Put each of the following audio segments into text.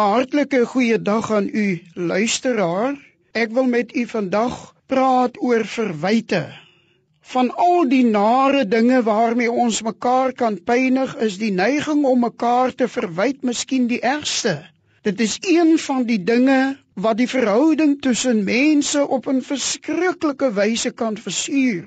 Hartlike goeiedag aan u luisteraar. Ek wil met u vandag praat oor verwyte. Van al die nare dinge waarmee ons mekaar kan pynig, is die neiging om mekaar te verwyd miskien die ergste. Dit is een van die dinge wat die verhouding tussen mense op 'n verskriklike wyse kan versuur,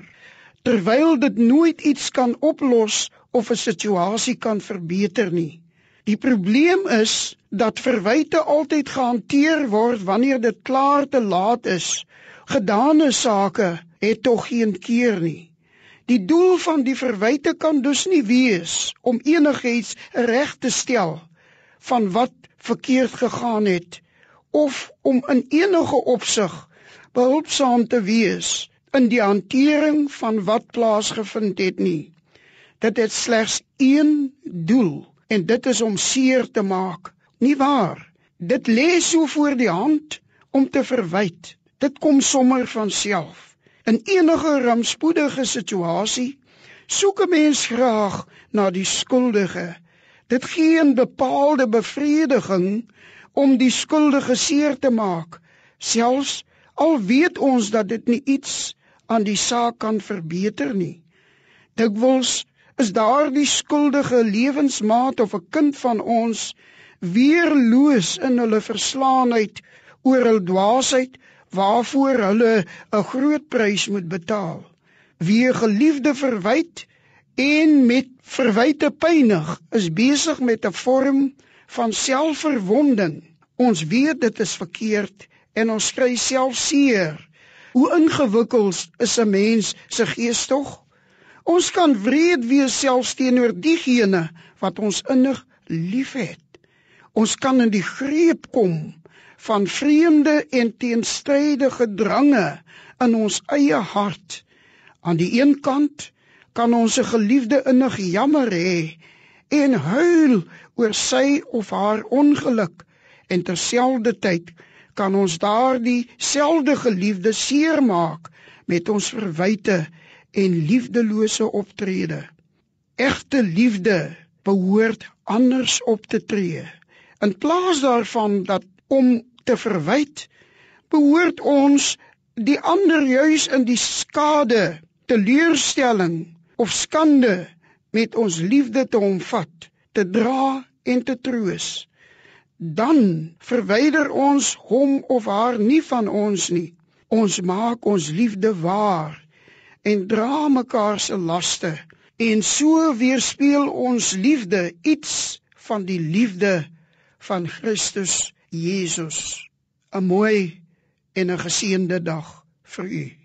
terwyl dit nooit iets kan oplos of 'n situasie kan verbeter nie. Die probleem is dat verwyte altyd gehanteer word wanneer dit klaar te laat is. Gedane sake het tog geen keer nie. Die doel van die verwyte kan dus nie wees om enigiets reg te stel van wat verkeerd gegaan het of om in enige opsig behulpsaam te wees in die hantering van wat plaasgevind het nie. Dit het slegs een doel en dit is om seer te maak. Nie waar? Dit lê so voor die hand om te verwyd. Dit kom sommer van self. In enige rampspoedige situasie soek 'n mens graag na die skuldige. Dit gee 'n bepaalde bevrediging om die skuldige seer te maak, selfs al weet ons dat dit nie iets aan die saak kan verbeter nie. Dikwels is daardie skuldige lewensmaat of 'n kind van ons weerloos in hulle verslaanheid oor hul dwaasheid waarvoor hulle 'n groot prys moet betaal. Wie geliefde verwyd en met verwyte pynig is besig met 'n vorm van selfverwonding. Ons weet dit is verkeerd en ons kry self seer. Hoe ingewikkeld is 'n mens se gees tog? Ons kan wreed wees selfs teenoor diegene wat ons innig liefhet. Ons kan in die greep kom van vreemde en teenstrydige drange in ons eie hart. Aan die een kant kan ons 'n geliefde innig jammer hê en huil oor sy of haar ongeluk en terselfdertyd kan ons daardie selfde geliefde seermaak met ons verwyte en liefdelose optrede. Egte liefde behoort anders op te tree. In plaas daarvan dat om te verwyd, behoort ons die ander juis in die skade, teleurstelling of skande met ons liefde te omvat, te dra en te troos. Dan verwyder ons hom of haar nie van ons nie. Ons maak ons liefde waar en dra mekaar se laste en so weerspieël ons liefde iets van die liefde van Christus Jesus. 'n Mooi en 'n geseënde dag vir u.